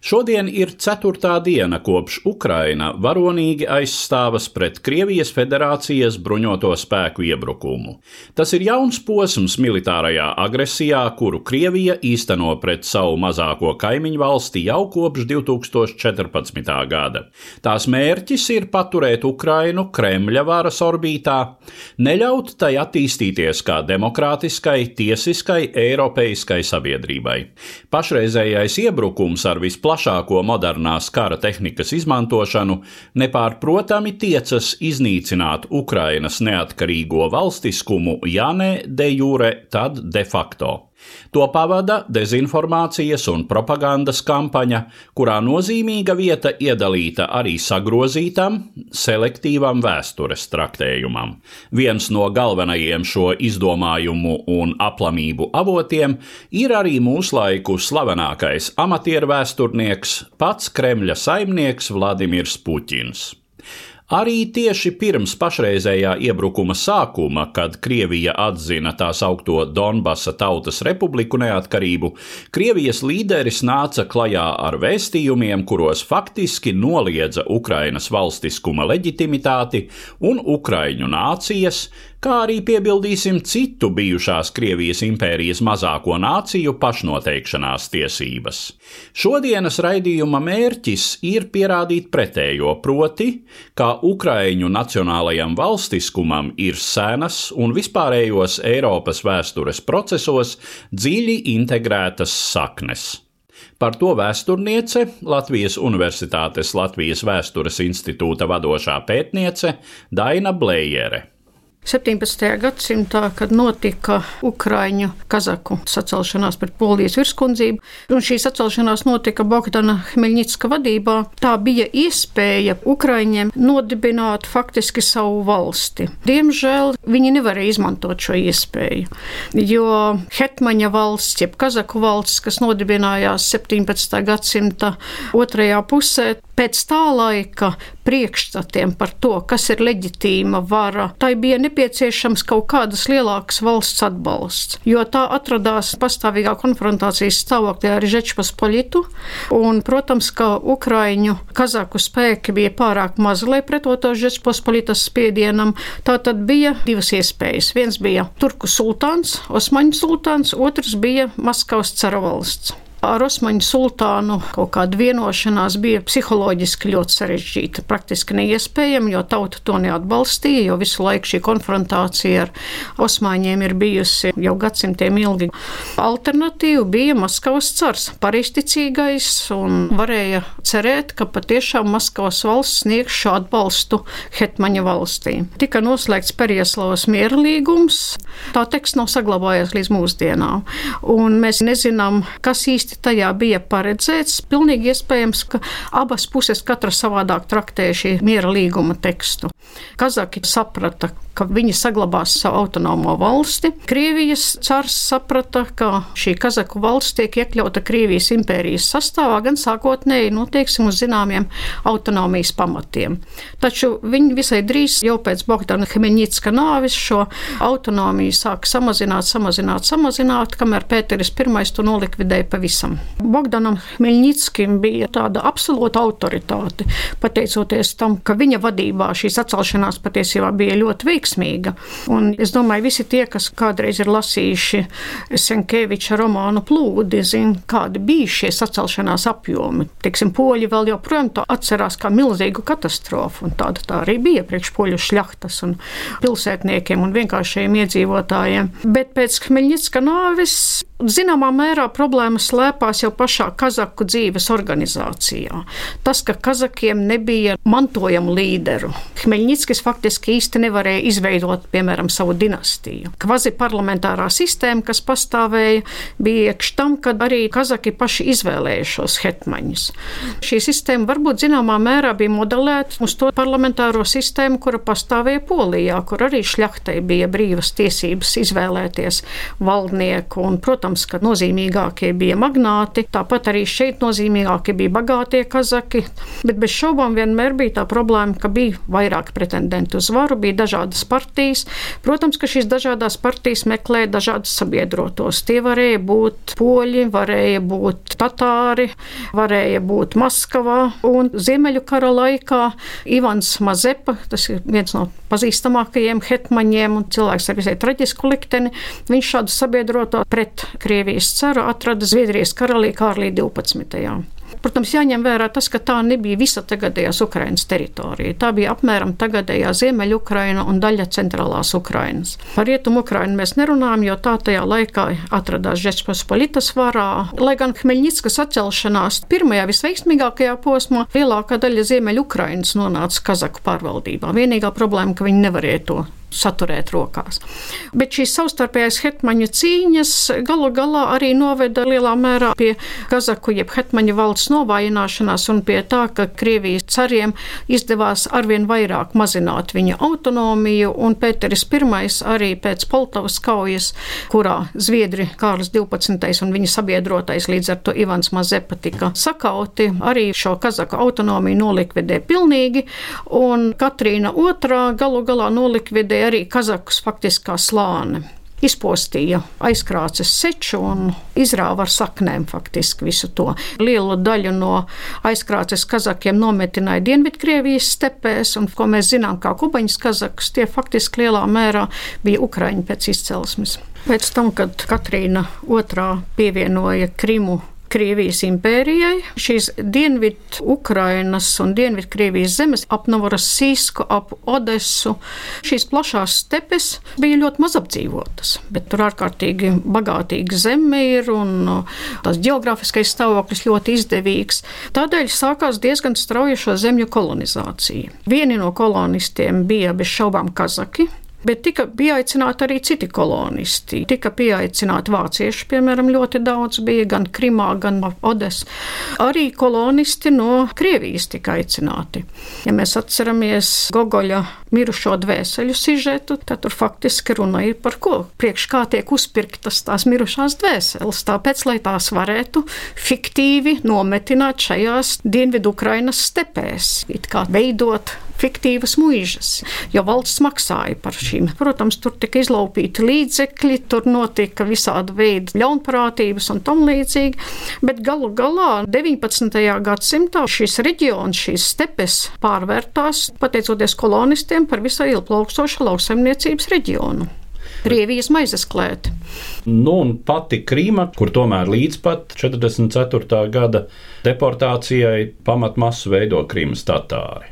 Šodien ir ceturtā diena, kopš Ukraina varonīgi aizstāvas pret Krievijas federācijas bruņoto spēku iebrukumu. Tas ir jauns posms militārajā agresijā, kuru Krievija īsteno pret savu mazāko kaimiņu valsti jau kopš 2014. gada. Tās mērķis ir paturēt Ukrainu Kremļa varas orbītā, neļaut tai attīstīties kā demokrātiskai, tiesiskai, eiropeiskai sabiedrībai. Pašreizējais iebrukums ar visplašāko modernās kara tehnikas izmantošanu nepārprotami tiecas iznīcināt Ukrainas neatkarīgo valstiskumu, ja ne de jure, tad de facto. To pavada dezinformācijas un propagandas kampaņa, kurā nozīmīga vieta iedalīta arī sagrozītam, selektīvam vēstures traktējumam. Viens no galvenajiem šo izdomājumu un aplamību avotiem ir arī mūslaiku slavenākais amatieru vēsturnieks, pats Kremļa saimnieks Vladimirs Puķins. Arī tieši pirms pašreizējā iebrukuma sākuma, kad Krievija atzina tā saucamo Donbasa Tautas Republiku neatkarību, Krievijas līderis nāca klajā ar vēstījumiem, kuros faktiski noliedza Ukrainas valstiskuma leģitimitāti un Ukraiņu nācijas, kā arī piebildīsim citu bijušās Krievijas impērijas mazāko nāciju pašnoteikšanās tiesības. Šodienas raidījuma mērķis ir pierādīt pretējo, proti, ka Ukraiņu nacionālajam valstiskumam ir senas un vispārējos Eiropas vēstures procesos dziļi integrētas saknes. Par to vēsturniece, Latvijas Universitātes Latvijas Vēstures institūta vadošā pētniece Daina Blējere. 17. gadsimtā, kad notika Ukrāņu kazaku sacelšanās pret polijas virskundzību, un šī sacelšanās notika Bogdana Hmeļņicka vadībā, tā bija iespēja Ukrāņiem nodibināt faktiski savu valsti. Diemžēl viņi nevarēja izmantot šo iespēju, jo Hetmaņa valsts, jeb Kazaku valsts, kas nodibinājās 17. gadsimta otrajā pusē, pēc tā laika priekšstatiem par to, kas ir leģitīma vara, tai bija nepieciešams kaut kādas lielākas valsts atbalsts, jo tā atradās pastāvīgā konfrontācijas stāvoklī ar Žečpospolitu, un, protams, ka Ukraiņu kazaku spēki bija pārāk mazi, lai pretotos Žečpospolitas spiedienam, tā tad bija divas iespējas. Viens bija Turku sultāns, Osmaņu sultāns, otrs bija Maskavas cara valsts. Ar Osmaņu sultānu kaut kāda vienošanās bija psiholoģiski ļoti sarežģīta, praktiski neiespējama, jo tauta to neatbalstīja, jo visu laiku šī konfrontācija ar Osmaņiem ir bijusi jau gadsimtiem ilgi. Alternatīva bija Maskavas cars, pareizticīgais, un varēja cerēt, ka patiešām Maskavas valsts sniegs šo atbalstu Hetmaņa valstī. Tika noslēgts Perieslavas miera līgums, tā teksts nav saglabājies līdz mūsdienām, un mēs nezinām, kas īsti īsti tajā bija paredzēts. Pilnīgi iespējams, ka abas puses katra savādāk traktēja šī miera līguma tekstu. Kazaki saprata, ka viņi saglabās savu autonomo valsti. Krievijas cars saprata, ka šī Kazaku valsts tiek iekļauta Krievijas impērijas sastāvā gan sākotnēji, nu, teiksim, uz zināmiem autonomijas pamatiem. Taču viņi visai drīz jau pēc Bogdana Hmeņicka nāvis šo autonomiju sāka samazināt, samazināt, samazināt, kamēr Pēteris I to nolikvidēja pavisam. Bogdanam Hmeņickim bija tāda absolūta autoritāte, pateicoties tam, ka viņa vadībā šī sacelšanās patiesībā bija ļoti veiksmīga. Un es domāju, visi tie, kas kādreiz ir lasījuši Senkeviča romānu plūdi, zina, kādi bija šie sacelšanās apjomi. Teiksim, poļi vēl joprojām to atcerās kā milzīgu katastrofu, un tāda tā arī bija priekš poļu šļaktas un pilsētniekiem un vienkāršiem iedzīvotājiem. Bet pēc Hmeļņicka nāves zināmā mērā problēma slēpās jau pašā kazaku dzīves organizācijā. Tas, ka kazakiem nebija mantojamu līderu. Hmeļņickis faktiski īsti nevarēja izveidot, piemēram, savu dinastiju. Kvazi parlamentārā sistēma, kas pastāvēja, bija iekš tam, kad arī kazaki paši izvēlēja šos hetmaņus. Šī sistēma varbūt zināmā mērā bija modelēta uz to parlamentāro sistēmu, kura pastāvēja Polijā, kur arī šļachtai bija brīvas tiesības izvēlēties valdnieku, un, protams, ka nozīmīgākie bija magnāti, tāpat arī šeit nozīmīgākie bija bagātie kazaki, bet bez šaubām vienmēr bija tā problēma, ka bija vairāk pretendentu uz varu, bija dažādas partijas. Protams, ka šīs dažādas partijas meklē dažādus sabiedrotos. Tie varēja būt poļi, varēja būt tatāri, varēja būt Maskavā. Un Ziemeļu kara laikā Ivans Mazepa, tas ir viens no pazīstamākajiem hetmaņiem un cilvēks ar visai traģisku likteni, viņš šādu sabiedroto pret Krievijas caru atrada Zviedrijas karalī Kārlī 12. Protams, jāņem vērā tas, ka tā nebija visa tagadējās Ukrainas teritorija. Tā bija apmēram tagadējā Ziemeļukraina un daļa centrālās Ukrainas. Par rietumu Ukrainu mēs nerunājam, jo tā tajā laikā atradās Žečpospolitas varā. Lai gan Hmeļņickas atcelšanās pirmajā visveiksmīgākajā posmā lielākā daļa Ziemeļukrainas nonāca Kazaku pārvaldībā. Vienīgā problēma, ka viņi nevarēja to saturēt rokās. Bet šīs savstarpējās hetmaņu cīņas galu galā arī noveda lielā mērā pie Kazaku jeb hetmaņu valsts novājināšanās un pie tā, ka Krievijas cariem izdevās arvien vairāk mazināt viņa autonomiju, un Pēteris I arī pēc Poltavas kaujas, kurā Zviedri Kārlis 12. un viņa sabiedrotais līdz ar to Ivans Mazepa tika sakauti, arī šo Kazaku autonomiju nolikvidē pilnīgi, un Katrīna II galu galā nolikvidē arī kazakus faktiski kā slāni izpostīja aizkrāces seču un izrāva ar saknēm faktiski visu to. Lielu daļu no aizkrāces kazakiem nometināja Dienvidkrievijas stepēs, un ko mēs zinām kā kubaņas kazakus, tie faktiski lielā mērā bija Ukraiņi pēc izcelsmes. Pēc tam, kad Katrīna II pievienoja Krimu Krievijas impērijai. Šīs Dienvidu Ukrainas un Dienvidkrievijas zemes ap Novorosīsku, ap Odesu, šīs plašās stepes bija ļoti maz apdzīvotas, bet tur ārkārtīgi bagātīga zeme ir un tās geogrāfiskais stāvoklis ļoti izdevīgs. Tādēļ sākās diezgan strauja šo zemju kolonizācija. Vieni no kolonistiem bija bez šaubām kazaki, Bet tika pieaicināti arī citi kolonisti. Tika pieaicināti vācieši, piemēram, ļoti daudz bija gan Krimā, gan Odesā. Arī kolonisti no Krievijas tika aicināti. Ja mēs atceramies Gogoļa mirušo dvēseli sižetu, tad tur faktiski runa ir par ko? Priekš kā tiek uzpirktas tās mirušās dvēseles, tāpēc, lai tās varētu fiktīvi nometināt šajās Dienvidu Ukrainas stepēs, it kā veidot fiktīvas mūžas, jo valsts maksāja par šīm. Protams, tur tika izlaupīti līdzekļi, tur notika visādi veidi ļaunprātības un tam līdzīgi, bet galu galā 19. gadsimtā šis reģions, šīs stepes pārvērtās, pateicoties kolonistiem, par visai ilgplaukstošu lauksaimniecības reģionu. Krievijas maizes klēti. Nu, un pati Krīma, kur tomēr līdz pat 44. gada deportācijai pamatmasu veido Krīmas tatāri.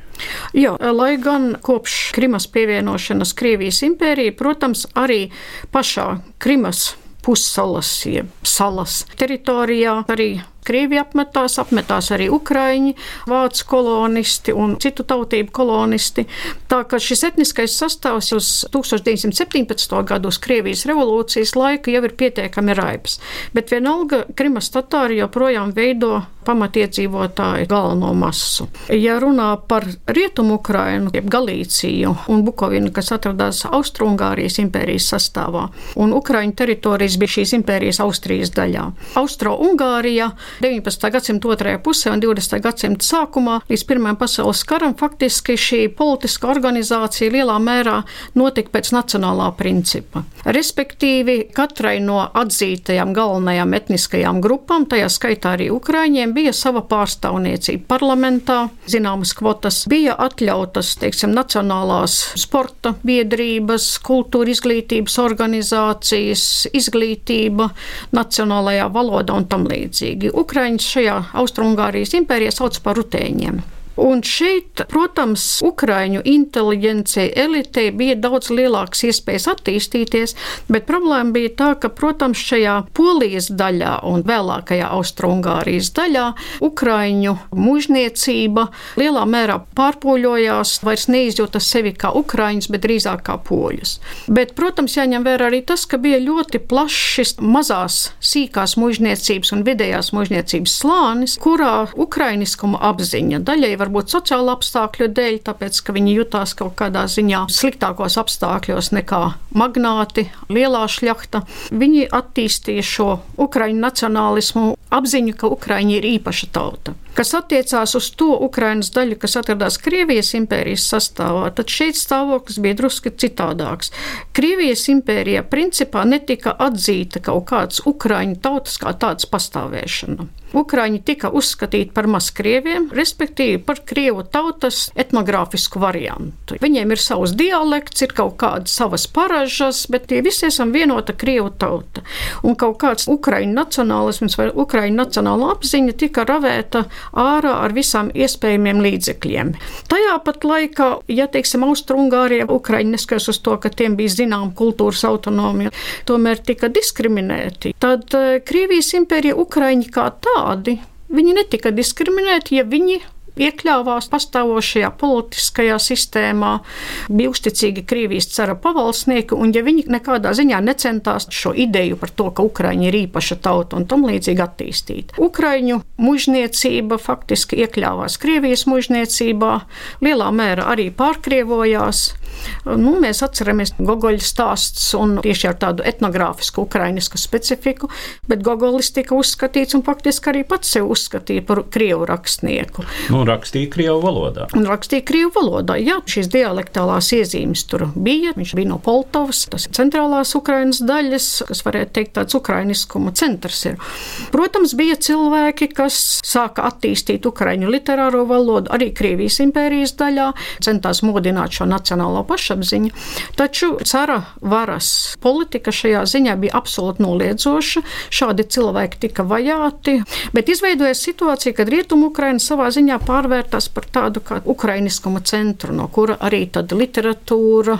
Jā, lai gan kopš Krimas pievienošanas Krievijas impērijai, protams, arī pašā Krimas pussalas, jeb salas teritorijā arī Krievija apmetās, apmetās arī Ukraiņi, vācu kolonisti un citu tautību kolonisti. Tā ka šis etniskais sastāvs uz 1917. gadu, uz Krievijas revolūcijas laika, jau ir pietiekami raibs. Bet vienalga Krimas tatāri joprojām veido pamatiedzīvotāju galveno masu. Ja runā par rietumu Ukrainu, jeb Galīciju un Bukovinu, kas atradās Austrungārijas impērijas sastāvā, un Ukraiņu teritorijas bija šīs impērijas Austrijas daļā. Austro-Ungārija 19. gadsimta otrajā pusē un 20. gadsimta sākumā līdz Pirmajam pasaules karam faktiski šī politiska organizācija lielā mērā notika pēc nacionālā principa. Respektīvi, katrai no atzītajām galvenajām etniskajām grupām, tajā skaitā arī Ukraiņiem, bija sava pārstāvniecība parlamentā, zināmas kvotas, bija atļautas, teiksim, nacionālās sporta biedrības, kultūra izglītības organizācijas, izglītība nacionālajā valodā un tam līdzīgi. Ukraiņus šajā Austrumgārijas impērijā sauc par rutēņiem. Un šeit, protams, Ukraiņu inteliģencija elitei bija daudz lielākas iespējas attīstīties, bet problēma bija tā, ka, protams, šajā polijas daļā un vēlākajā Austrungārijas daļā Ukraiņu mužniecība lielā mērā pārpoļojās, vairs neizjūta sevi kā Ukraiņus, bet drīzāk kā poļus. Bet, protams, jāņem vērā arī tas, ka bija ļoti plašs šis mazās, sīkās mužniecības un vidējās mužniecības slānis, kurā ukrainiskuma apziņa daļai varbūt sociāla apstākļu dēļ, tāpēc, ka viņi jutās kaut kādā ziņā sliktākos apstākļos nekā magnāti, lielā šļakta. Viņi attīstīja šo ukraiņu nacionālismu apziņu, ka Ukraiņa ir īpaša tauta. Kas attiecās uz to Ukrainas daļu, kas atradās Krievijas impērijas sastāvā, tad šeit stāvoklis bija drusku citādāks. Krievijas impērijā principā netika atzīta kaut kāds Ukraiņu tautas kā tāds pastāvēšana. Ukraiņi tika uzskatīti par mazkrieviem, respektīvi par krievu tautas etnogrāfisku variantu. Viņiem ir savs dialekts, ir kaut kādas savas paražas, bet tie visi esam vienota krievu tauta. Un kaut kāds ukraiņu nacionālisms vai ukraiņu nacionāla apziņa tika ravēta ārā ar visām iespējamiem līdzekļiem. Tajā pat laikā, ja teiksim, Austrungārija, Ukraiņi neskatās uz to, ka tiem bija zinām kultūras autonomija, tomēr tika diskriminēti. Tad eh, Krievijas impērija Ukraiņi kā tā tādi. Viņi netika diskriminēti, ja viņi iekļāvās pastāvošajā politiskajā sistēmā, bija uzticīgi Krievijas cara pavalsnieki, un ja viņi nekādā ziņā necentās šo ideju par to, ka Ukraiņa ir īpaša tauta un tam līdzīgi attīstīt. Ukraiņu mužniecība faktiski iekļāvās Krievijas mužniecībā, lielā mērā arī pārkrievojās. Nu, mēs atceramies Gogoļa stāsts un tieši ar tādu etnogrāfisku ukrainisku specifiku, bet Gogolis tika uzskatīts un faktiski arī pats sevi uzskatīja par krievu rakstnieku. Nu, rakstīja krievu valodā. Un rakstīja krievu valodā. Jā, šīs dialektālās iezīmes tur bija. Viņš bija no Poltavas, tas ir centrālās Ukrainas daļas, kas varētu teikt tāds ukrainiskuma centrs ir. Protams, bija cilvēki, kas sāka attīstīt ukraiņu literāro valodu, arī Krievijas impērijas daļā, centās modināt šo nacionālo pašapziņa. Taču cara varas politika šajā ziņā bija absolūti noliedzoša. Šādi cilvēki tika vajāti, bet izveidojas situācija, kad Rietumu Ukraina savā ziņā pārvērtās par tādu kā ukrainiskuma centru, no kura arī tad literatūra,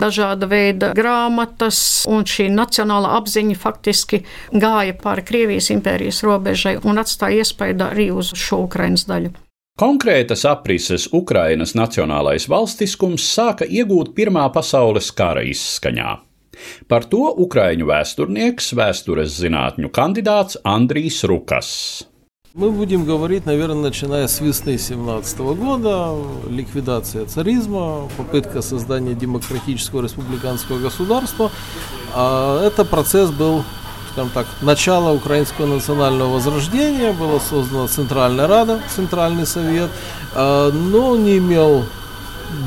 dažāda veida grāmatas un šī nacionāla apziņa faktiski gāja pāri Krievijas impērijas robežai un atstāja iespaidu arī uz šo Ukrainas daļu. Konkrētas aprises Ukrainas nacionālais valstiskums sāka iegūt Pirmā pasaules kara izskaņā. Par to ukraiņu vēsturnieks, vēstures zinātņu kandidāts Andrijs Rukas. Мы будем говорить, наверное, начиная с весны 17 года, ликвидация царизма, попытка создания демократического республиканского государства. Это процесс был скажем так, начало украинского национального возрождения, была создана Центральная Рада, Центральный Совет, но он не имел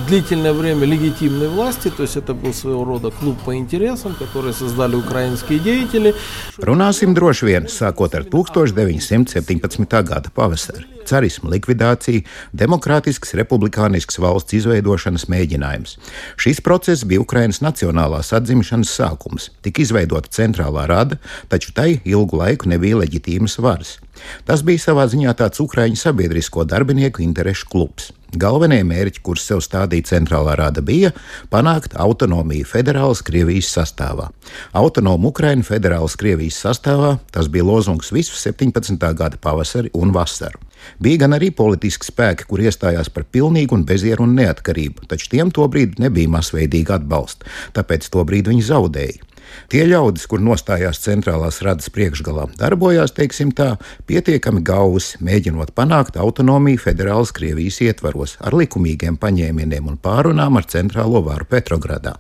длительное время легитимной власти, то есть это был своего рода klub по интересам, который создали украинские деятели. Runāsim droši vien sākot ar 1917. gada pavasari. Carisma likvidācija, demokrātisks, republikānisks valsts izveidošanas mēģinājums. Šis process bija Ukrainas nacionālās atzimšanas sākums. Tika izveidota centrālā rada, taču tai ilgu laiku nebija leģitīmas varas. Tas bija savā ziņā tāds Ukraiņu sabiedrisko darbinieku interešu klubs. Galvenie mērķi, kurus sev stādīja centrālā rada, bija panākt autonomiju federālas Krievijas sastāvā. Autonomu Ukrainu federālas Krievijas sastāvā tas bija lozungs visu 17. gada pavasari un vasaru. Bija gan arī politiski spēki, kur iestājās par pilnīgu un bezierunu neatkarību, taču tiem tobrīd nebija masveidīga atbalsta, tāpēc tobrīd viņi zaudēja. Tie ļaudis, kur nostājās centrālās radas priekšgalā, darbojās, teiksim tā, pietiekami gausi, mēģinot panākt autonomiju federālas Krievijas ietvaros ar likumīgiem paņēmieniem un pārunām ar centrālo varu Petrogradā.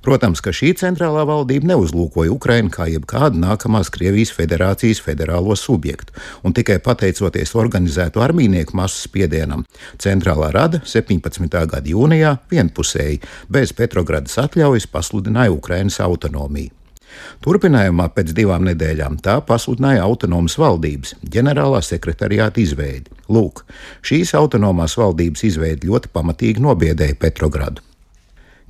Protams, ka šī centrālā valdība neuzlūkoja Ukrainu kā jebkādu nākamās Krievijas federācijas federālo subjektu, un tikai pateicoties organizētu armīnieku masu spiedienam, centrālā rada 17. gada jūnijā vienpusēji bez Petrogradas atļaujas pasludināja Ukrainas autonomiju. Turpinājumā pēc divām nedēļām tā pasludināja autonomas valdības ģenerālā sekretariāta izveidi. Lūk, šīs autonomās valdības izveidi ļoti pamatīgi nobiedēja Petrogradu.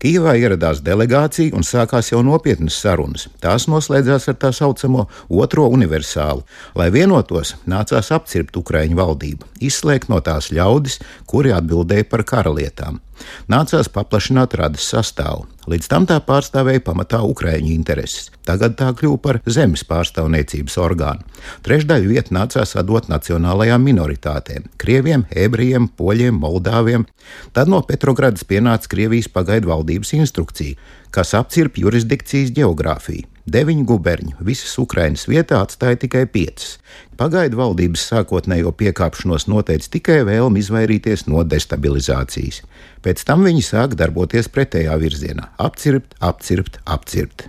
Kīvā ieradās delegācija un sākās jau nopietnas sarunas. Tās noslēdzās ar tā saucamo otro universālu. Lai vienotos, nācās apcirpt Ukraiņu valdību, izslēgt no tās ļaudis, kuri atbildēja par karalietām. Nācās paplašināt radas sastāvu. Līdz tam tā pārstāvēja pamatā Ukrāņu intereses. Tagad tā kļuva par zemes pārstāvniecības orgānu. Trešdaļu vietu nācās atdot nacionālajām minoritātēm - krieviem, ebrejiem, poļiem, moldāviem. Tad no Petrogradas pienāca Krievijas pagaidu valdības instrukcija, kas apcirp jurisdikcijas geogrāfiju. Deviņu guberņu visas Ukrainas vietā atstāja tikai piecas. Pagaidu valdības sākotnējo piekāpšanos noteica tikai vēlmi izvairīties no destabilizācijas. Pēc tam viņi sāk darboties pretējā virzienā - apcirpt, apcirpt, apcirpt.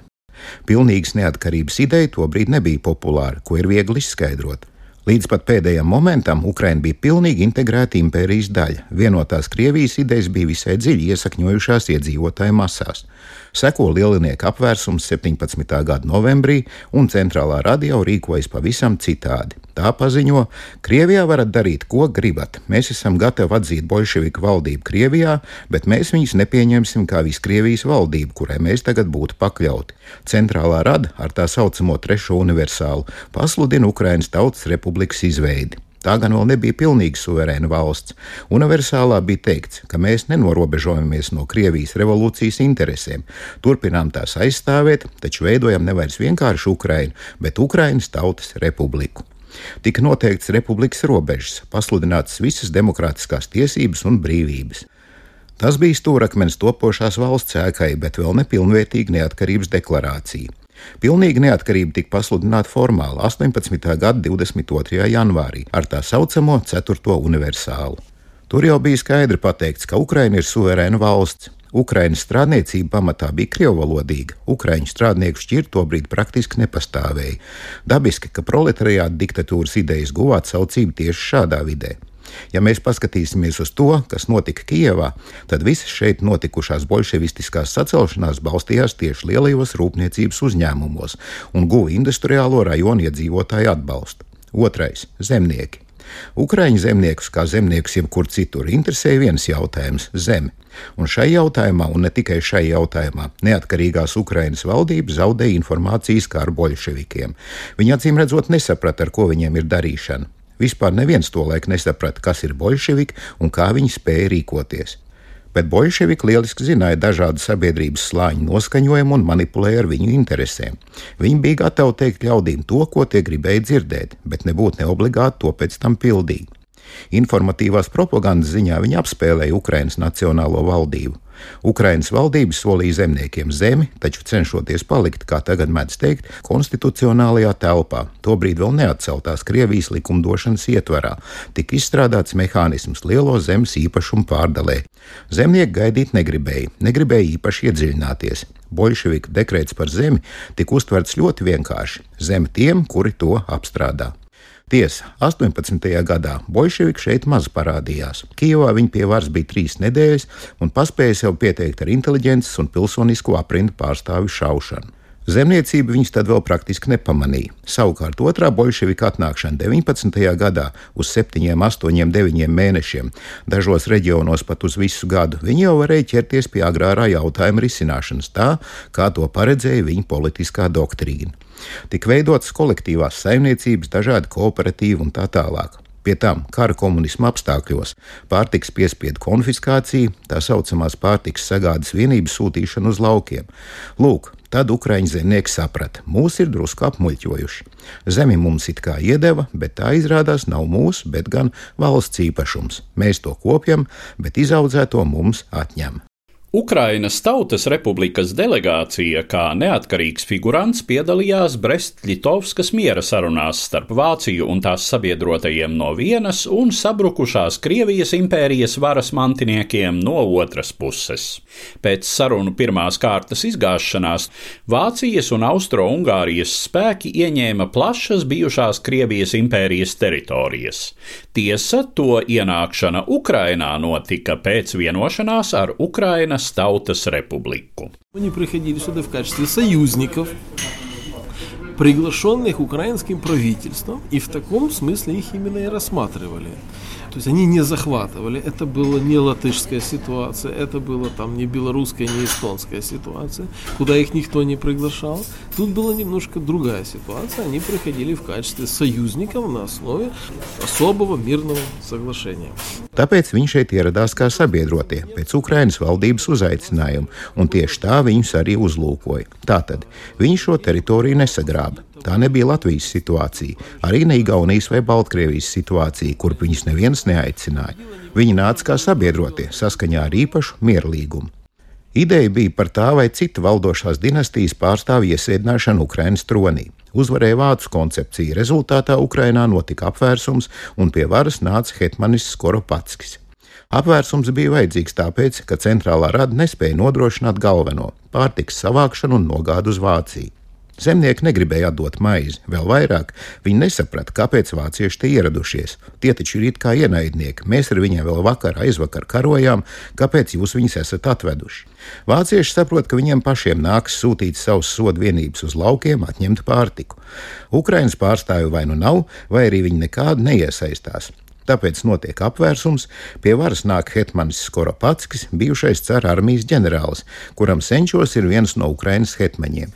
Pilnīgas neatkarības ideja tobrīd nebija populāra, ko ir viegli izskaidrot. Līdz pat pēdējam momentam Ukraina bija pilnīgi integrēta impērijas daļa. Vienotās Krievijas idejas bija visai dziļi iesakņojušās iedzīvotāju masās. Seko lielinieka apvērsums 17. gada novembrī, un centrālā radio rīkojas pavisam citādi. Tā paziņo, Krievijā varat darīt, ko gribat. Mēs esam gatavi atzīt bolševiku valdību Krievijā, bet mēs viņus nepieņemsim kā viskrievijas valdību, kurai mēs tagad būtu pakļauti. Centrālā rada ar tā saucamo trešo universālu pasludina Ukrainas Tautas Republikas izveidi. Tā gan vēl nebija pilnīgi suverēna valsts. Universālā bija teikts, ka mēs nenorobežojamies no Krievijas revolūcijas interesēm, turpinām tās aizstāvēt, taču veidojam nevis vienkārši Ukrainu, bet Ukrainas Tautas Republiku. Tika noteikts republikas robežas, pasludinātas visas demokrātiskās tiesības un brīvības. Tas bija stūrakmens topošās valsts ēkai, bet vēl nepilnvērtīga neatkarības deklarācija. Pilnīga neatkarība tika pasludināta formāli 18. gada 22. janvārī ar tā saucamo 4. universālu. Tur jau bija skaidri pateikts, ka Ukraina ir suverēna valsts. Ukraiņas strādniecība pamatā bija krievvalodīga. Ukraiņu strādnieku šķirt to brīdi praktiski nepastāvēja. Dabiski, ka proletariāta diktatūras idejas guva atsaucību tieši šādā vidē. Ja mēs paskatīsimies uz to, kas notika Kijevā, tad visas šeit notikušās bolševistiskās sacelšanās balstījās tieši lielajos rūpniecības uzņēmumos un guva industriālo rajonu iedzīvotāju atbalstu. Otrais - zemnieki. Ukraiņu zemniekus, kā zemniekus jebkur citur, interesēja viens jautājums - zeme. Un šai jautājumā, un ne tikai šai jautājumā, neatkarīgās Ukrainas valdība zaudēja informācijas kā ar bolševikiem. Viņi acīm redzot nesaprata, ar ko viņiem ir darīšana. Vispār neviens to laiku nesaprata, kas ir bolševiki un kā viņi spēja rīkoties. Bet bolševiki lieliski zināja dažādu sabiedrības slāņu noskaņojumu un manipulēja ar viņu interesēm. Viņi bija gatavi teikt ļaudīm to, ko tie gribēja dzirdēt, bet nebūtu neobligāti to pēc tam pildīt. Informatīvās propagandas ziņā viņi apspēlēja Ukrainas nacionālo valdību. Ukrainas valdība solīja zemniekiem zemi, taču cenšoties palikt, kā tagad mēdz teikt, konstitucionālajā telpā. Tobrīd vēl neatceltās Krievijas likumdošanas ietvarā, tika izstrādāts mehānisms lielo zemes īpašumu pārdalē. Zemnieki gaidīt negribēja, negribēja īpaši iedziļināties. Bolševiku dekrēts par zemi tika uztverts ļoti vienkārši - zeme tiem, kuri to apstrādā. Tiesa, 18. gadā bolševiki šeit maz parādījās. Kijavā viņi pie varas bija trīs nedēļas un paspēja sev pieteikt ar inteliģences un pilsonisko aprindu pārstāvju šaušanu. Zemniecību viņus tad vēl praktiski nepamanīja. Savukārt otrā bolševika atnākšana 19. gadā uz 7, 8, 9 mēnešiem, dažos reģionos pat uz visu gadu, viņi jau varēja ķerties pie agrārā jautājuma risināšanas tā, kā to paredzēja viņa politiskā doktrīna. Tik veidotas kolektīvās saimniecības, dažādi kooperatīvi un tā tālāk. Pie tam kara komunisma apstākļos pārtiks piespiedu konfiskācija, tā saucamās pārtiks sagādas vienības sūtīšana uz laukiem. Lūk, Tad Ukrāņu zemnieki saprata, mūs ir drusku apmuļķojuši. Zemi mums it kā iedeva, bet tā izrādās nav mūsu, bet gan valsts īpašums. Mēs to kopjam, bet izaudzēto mums atņem. Ukrainas Tautas Republikas delegācija kā neatkarīgs figurants piedalījās Brest-Litovskas miera sarunās starp Vāciju un tās sabiedrotajiem no vienas un sabrukušās Krievijas impērijas varas mantiniekiem no otras puses. Pēc sarunu pirmās kārtas izgāšanās Vācijas un Austro-Ungārijas spēki ieņēma plašas bijušās Krievijas impērijas teritorijas. Tiesa, to ienākšana Ukrainā notika pēc vienošanās ar Ukrainas Украиnas Tautas Republiku. Они приходили сюда в качестве союзников, приглашенных украинским правительством, и в таком смысле их именно и рассматривали. То есть они не захватывали. Это была не латышская ситуация, это была там не белорусская, не эстонская ситуация, куда их никто не приглашал. Тут была немножко другая ситуация. Они приходили в качестве союзников на основе особого мирного соглашения. Tāpēc viņš šeit ieradās kā sabiedrotie pēc Ukrainas valdības uzaicinājuma, un tieši tā viņus arī uzlūkoja. Tātad viņi šo teritoriju nesagrāba. Tā nebija Latvijas situācija, arī ne Igaunijas vai Baltkrievijas situācija, kur viņus neviens neaicināja. Viņi nāca kā sabiedrotie saskaņā ar īpašu mierlīgumu. Ideja bija par tā vai citu valdošās dinastijas pārstāvju iesēdināšanu Ukraiņas tronī. Uzvarēja vācu koncepcija, rezultātā Ukrainā notika apvērsums un pie varas nāca Hetmanis Skoropatskis. Apvērsums bija vajadzīgs tāpēc, ka centrālā rada nespēja nodrošināt galveno - pārtiks savākšanu un nogādu uz Vāciju. Zemnieki negribēja atdot maizi, vēl vairāk viņi nesaprata, kāpēc vācieši te ieradušies. Tie taču ir it kā ienaidnieki, mēs ar viņiem vēl vakar aizvakar karojām, kāpēc jūs viņus esat atveduši? Vācieši saprot, ka viņiem pašiem nāks sūtīt savus sodu vienības uz laukiem, atņemt pārtiku. Ukraiņas pārstāvju vai nu nav, vai arī viņi nekādu neiesaistās. Tāpēc notiek apvērsums, pie varas nāk Hetmanis Skoropatskis, bijušais cara armijas ģenerālis, kuram senčos ir viens no Ukraiņas hetmaņiem.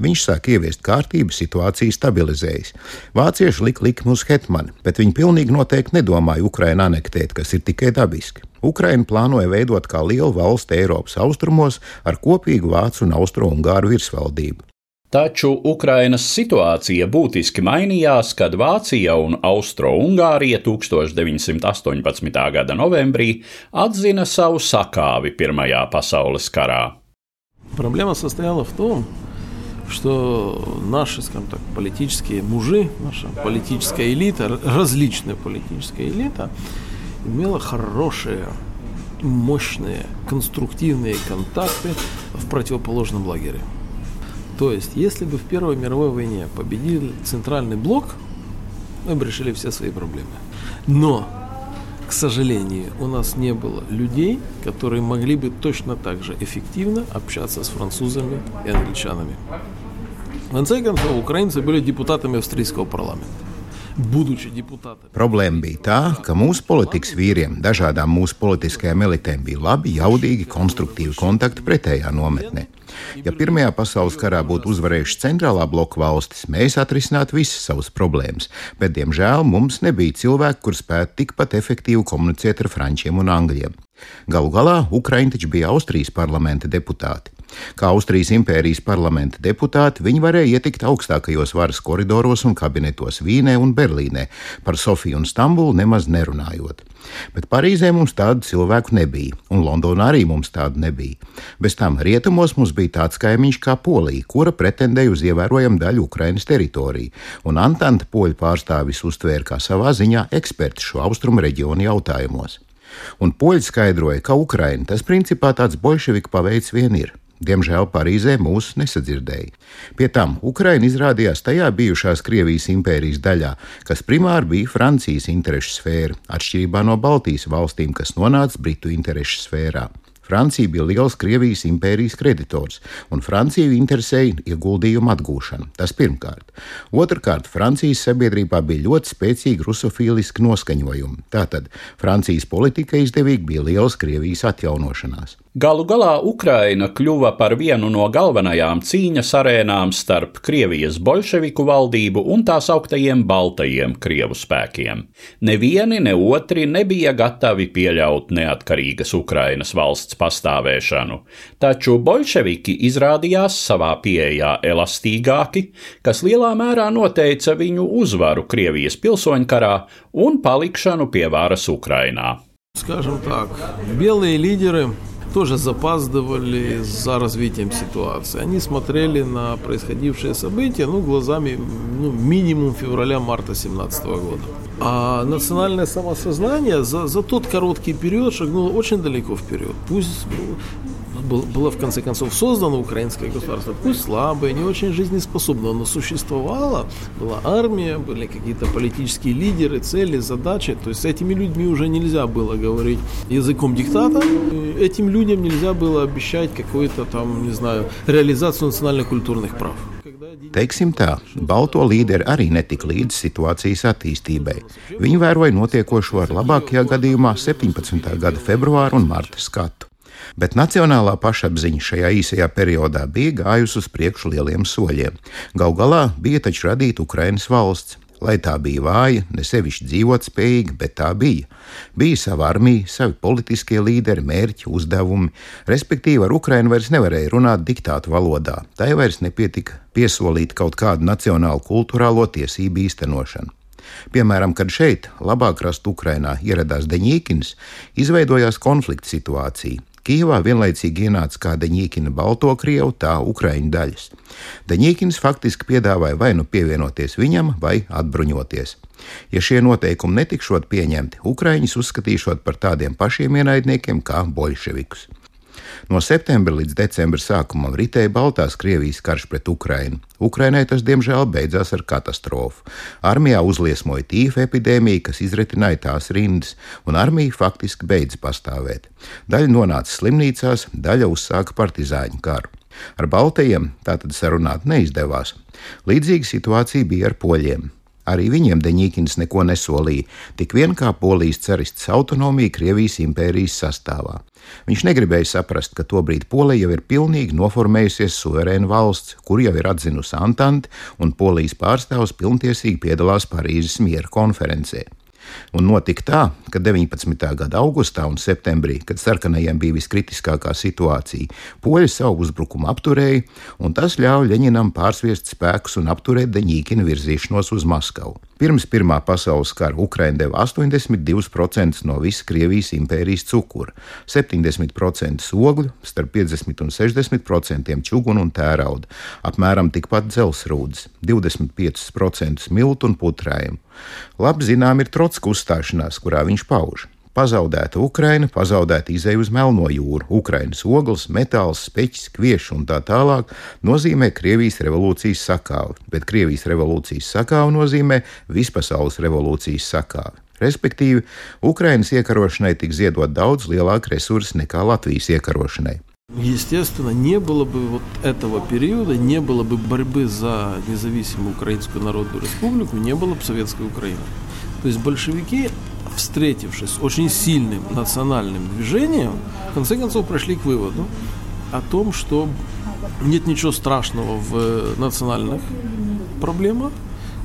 Viņš sāk ieviest kārtību, situācija stabilizējas. Vācieši lika likmu uz Hetmanu, bet viņi pilnīgi noteikti nedomāja Ukrainu anektēt, kas ir tikai dabiski. Ukraina plānoja veidot kā lielu valsti Eiropas austrumos ar kopīgu vācu un austro-ungāru virsvaldību. Taču Ukrainas situācija būtiski mainījās, kad Vācija un Austro-Ungārija 1918. gada novembrī atzina savu sakāvi Pirmajā pasaules karā. Problēma sastāvēja v tom, что наши, скажем так, политические мужи, наша политическая элита, различная политическая элита, имела хорошие, мощные, конструктивные контакты в противоположном лагере. То есть, если бы в Первой мировой войне победил Центральный блок, мы бы решили все свои проблемы. Но, к сожалению, у нас не было людей, которые могли бы точно так же эффективно общаться с французами и англичанами. В конце концов, украинцы были депутатами австрийского парламента. Будучи депутātiem. Problēma bija tā, ka mūsu politikas vīriem, dažādām mūsu politiskajām elitēm bija labi, jaudīgi, konstruktīvi kontakti pretējā nometnē. Ja Pirmajā pasaules karā būtu uzvarējuši centrālā bloka valstis, mēs atrisinātu visas savas problēmas, bet, diemžēl, mums nebija cilvēku, kur spētu tikpat efektīvi komunicēt ar frančiem un angļiem. Galu galā Ukraiņi taču bija Austrijas parlamenta deputāti. Kā Austrijas impērijas parlamenta deputāti, viņi varēja ietikt augstākajos varas koridoros un kabinetos Vīnē un Berlīnē, par Sofiju un Stambulu nemaz nerunājot. Bet Parīzē mums tādu cilvēku nebija, un Londonā arī mums tādu nebija. Bez tam rietumos mums bija tāds kaimiņš kā Polija, kura pretendēja uz ievērojamu daļu Ukrainas teritoriju, un Antanta poļu pārstāvis uztvēra kā savā ziņā eksperts šo austrumu reģionu jautājumos. Un poļi skaidroja, ka Ukraina tas principā tāds bolševiku paveids vien ir. Diemžēl Parīzē mūs nesadzirdēja. Pie tam Ukraina izrādījās tajā bijušās Krievijas impērijas daļā, kas primāri bija Francijas interešu sfēra, atšķirībā no Baltijas valstīm, kas nonāca Britu interešu sfērā. Francija bija liels Krievijas impērijas kreditors, un Franciju interesēja ieguldījumu atgūšana. Tas pirmkārt. Otrakārt, Francijas sabiedrībā bija ļoti spēcīgi rusofīliski noskaņojumi. Tātad Francijas politika izdevīgi bija liels Krievijas atjaunošanās. Galu galā Ukraina kļuva par vienu no galvenajām cīņas arēnām starp Krievijas bolševiku valdību un tās augtajiem baltajiem Krievu spēkiem. Nevieni ne otri nebija gatavi pieļaut neatkarīgas Ukrainas valsts pastāvēšanu, taču bolševiki izrādījās savā pieejā elastīgāki, kas lielā mērā noteica viņu uzvaru Krievijas pilsoņkarā un palikšanu pie varas Ukrainā. Скажем так, белые лидеры тоже запаздывали за развитием ситуации. Они смотрели на происходившие события ну, глазами ну, минимум февраля-марта 2017 года. А национальное самосознание за, за тот короткий период шагнуло очень далеко вперед. Пусть было в конце концов создано украинское государство, пусть слабое, не очень жизнеспособное, но существовало, была армия, были какие-то политические лидеры, цели, задачи. То есть с этими людьми уже нельзя было говорить языком диктата, этим людям нельзя было обещать какую-то там, не знаю, реализацию национально-культурных прав. Teiksim tā, balto līderi arī netika līdz situācijas attīstībai. Viņi vēroja notiekošo ar labākajā gadījumā 17. gada februāra un marta skatu. Bet nacionālā pašapziņa šajā īsajā periodā bija gājusi uz priekšu lieliem soļiem. Galu galā bija taču radīta Ukraiņas valsts, lai tā bija vāja, ne sevišķi dzīvot spējīga, bet tā bija. Bija sava armija, savi politiskie līderi, mērķi, uzdevumi, respektīvi ar Ukrainu vairs nevarēja runāt diktātu valodā. Tai vairs nepietika piesolīt kaut kādu nacionālu kultūrālo tiesību īstenošanu. Piemēram, kad šeit, labāk rast Ukrainā, ieradās Deņīkins, izveidojās konflikta situācija. Kijavā vienlaicīgi ienāca kā Deņķina balto krievu, tā ukraiņu daļas. Deņķins faktiski piedāvāja vai nu pievienoties viņam, vai atbruņoties. Ja šie noteikumi netikšot pieņemti, Ukraiņus uzskatīšot par tādiem pašiem ienaidniekiem kā bolševikus. No septembra līdz decembra sākumam ritēja Baltās Krievijas karš pret Ukrainu. Ukrainai tas diemžēl beidzās ar katastrofu. Armijā uzliesmoja tīfa epidēmija, kas izretināja tās rindas, un armija faktiski beidza pastāvēt. Daļa nonāca slimnīcās, daļa uzsāka partizāņu karu. Ar Baltajiem tātad sarunāt neizdevās. Līdzīga situācija bija ar poļiem. Arī viņiem Deņķins neko nesolīja, tik vien kā polijas carists autonomija Krievijas impērijas sastāvā. Viņš negribēja saprast, ka tobrīd Polija jau ir pilnīgi noformējusies suverēna valsts, kur jau ir atzinusi Antante, un Polijas pārstāvs pilntiesīgi piedalās Parīzes miera konferencē. Un notika tā, ka 19. gada augustā un septembrī, kad sarkanajiem bija viskritiskākā situācija, poļi savu uzbrukumu apturēja, un tas ļāva Ļeņinam pārsviest spēkus un apturēt Deņīkina virzīšanos uz Maskavu. Pirms Pirmā pasaules kara Ukraina deva 82% no visas Krievijas impērijas cukura, 70% ogļu, starp 50 un 60% čugunu un tērauda, apmēram tikpat dzelsrūdas, 25% miltu un putrājumu. Labi zinām ir Trotska uzstāšanās, kurā viņš pauž. Pazaudēta Ukraina, pazaudēta izēja uz Melno jūru, Ukrainas ogles, metāls, speķis, kvieši un tā tālāk nozīmē Krievijas revolūcijas sakāvi, bet Krievijas revolūcijas sakāvi nozīmē vispasaules revolūcijas sakāvi. Respektīvi, Ukrainas iekarošanai tika ziedot daudz lielāka resursa nekā Latvijas iekarošanai. Естественно, не было бы вот этого периода, не было бы борьбы за независимую Украинскую Народную Республику, не было бы Советской Украины. То есть большевики, встретившись с очень сильным национальным движением, в конце концов пришли к выводу о том, что нет ничего страшного в национальных проблемах,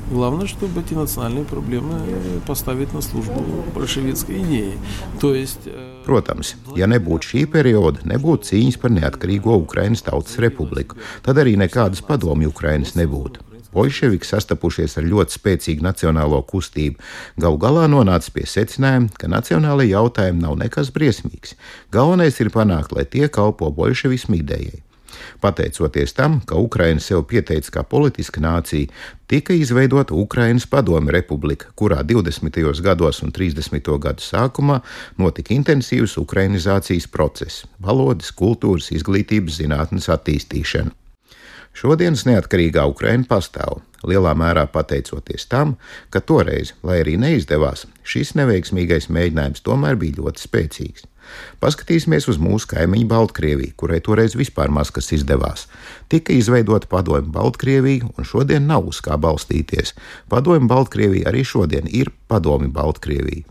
Главное, чтобы эти национальные проблемы поставить на службу большевистской идеи. То есть, Protams, ja nebūtu šī perioda, nebūtu cīņas par neatkarīgo Ukraiņas Tautas Republiku, tad arī nekādas padomju Ukraiņas nebūtu. Bolševiki sastapušies ar ļoti spēcīgu nacionālo kustību, galu galā nonāca pie secinājuma, ka nacionālajie jautājumi nav nekas briesmīgs. Galvenais ir panākt, lai tie kalpo bolševismu idejai. Pateicoties tam, ka Ukraina sev pieteica kā politiska nācija, tika izveidota Ukrainas Padomju Republika, kurā 20. gados un 30. gadu sākumā notika intensīvs ukrainizācijas process - valodas, kultūras, izglītības zinātnes attīstīšana. Šodienas neatkarīgā Ukraina pastāv, lielā mērā pateicoties tam, ka toreiz, lai arī neizdevās, šis neveiksmīgais mēģinājums tomēr bija ļoti spēcīgs. Paskatīsimies uz mūsu kaimiņu Baltkrieviju, kurai toreiz vispār maz kas izdevās. Tika izveidota padomju Baltkrievija, un šodien nav uz kā balstīties. Padomju Baltkrievija arī šodien ir padomju Baltkrievija.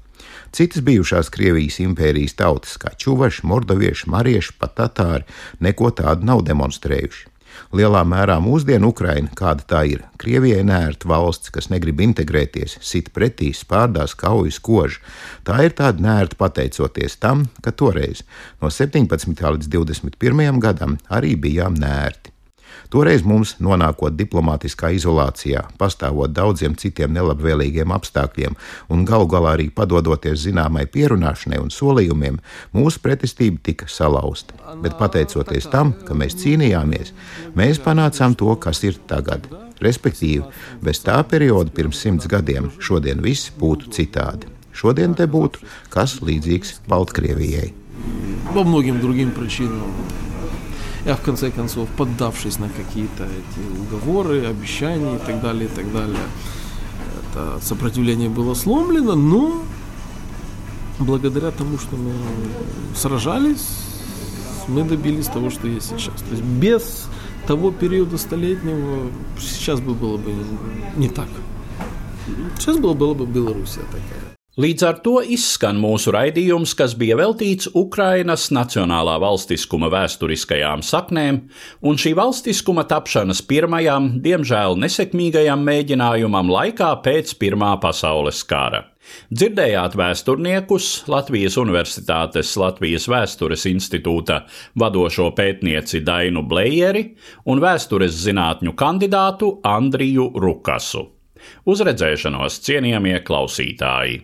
Citas bijušās Krievijas impērijas tautas, kā čuvaši, mordovieši, marieši, pat tatāri, neko tādu nav demonstrējuši. Lielā mērā mūsdienu Ukraina, kāda tā ir, Krievijai nērta valsts, kas negrib integrēties, sit pretī, spārdās, kaujas, kož. Tā ir tāda nērta pateicoties tam, ka toreiz no 17. līdz 21. gadam arī bijām nērti. Toreiz mums, nonākot diplomātiskā izolācijā, pastāvot daudziem citiem nelabvēlīgiem apstākļiem un galu galā arī padodoties zināmai pierunāšanai un solījumiem, mūsu pretestība tika salauzta. Bet pateicoties tam, ka mēs cīnījāmies, mēs panācām to, kas ir tagad. Respektīvi, bez tā perioda pirms simts gadiem šodien viss būtu citādi. Šodien te būtu kas līdzīgs Baltkrievijai. По многим другим причинам я в конце концов, поддавшись на какие-то эти уговоры, обещания и так далее, и так далее, это сопротивление было сломлено, но благодаря тому, что мы сражались, мы добились того, что есть сейчас. То есть без того периода столетнего сейчас бы было бы не так. Сейчас было, была бы Белоруссия такая. Līdz ar to izskan mūsu raidījums, kas bija veltīts Ukrainas nacionālā valstiskuma vēsturiskajām saknēm un šī valstiskuma tapšanas pirmajam, diemžēl nesekmīgajam mēģinājumam laikā pēc Pirmā pasaules kara. Dzirdējāt vēsturniekus Latvijas Universitātes Latvijas Vēstures institūta vadošo pētnieci Dainu Blējeri un vēstures zinātņu kandidātu Andriju Rukasu. Uz redzēšanos, cienījamie klausītāji!